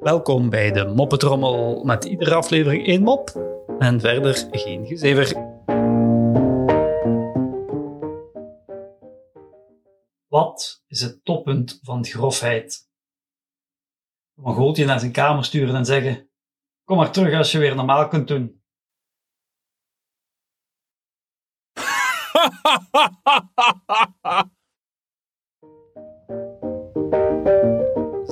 Welkom bij de Moppetrommel met iedere aflevering één mop en verder geen gezever. Wat is het toppunt van grofheid? Een Mongooltje naar zijn kamer sturen en zeggen: Kom maar terug als je weer normaal kunt doen.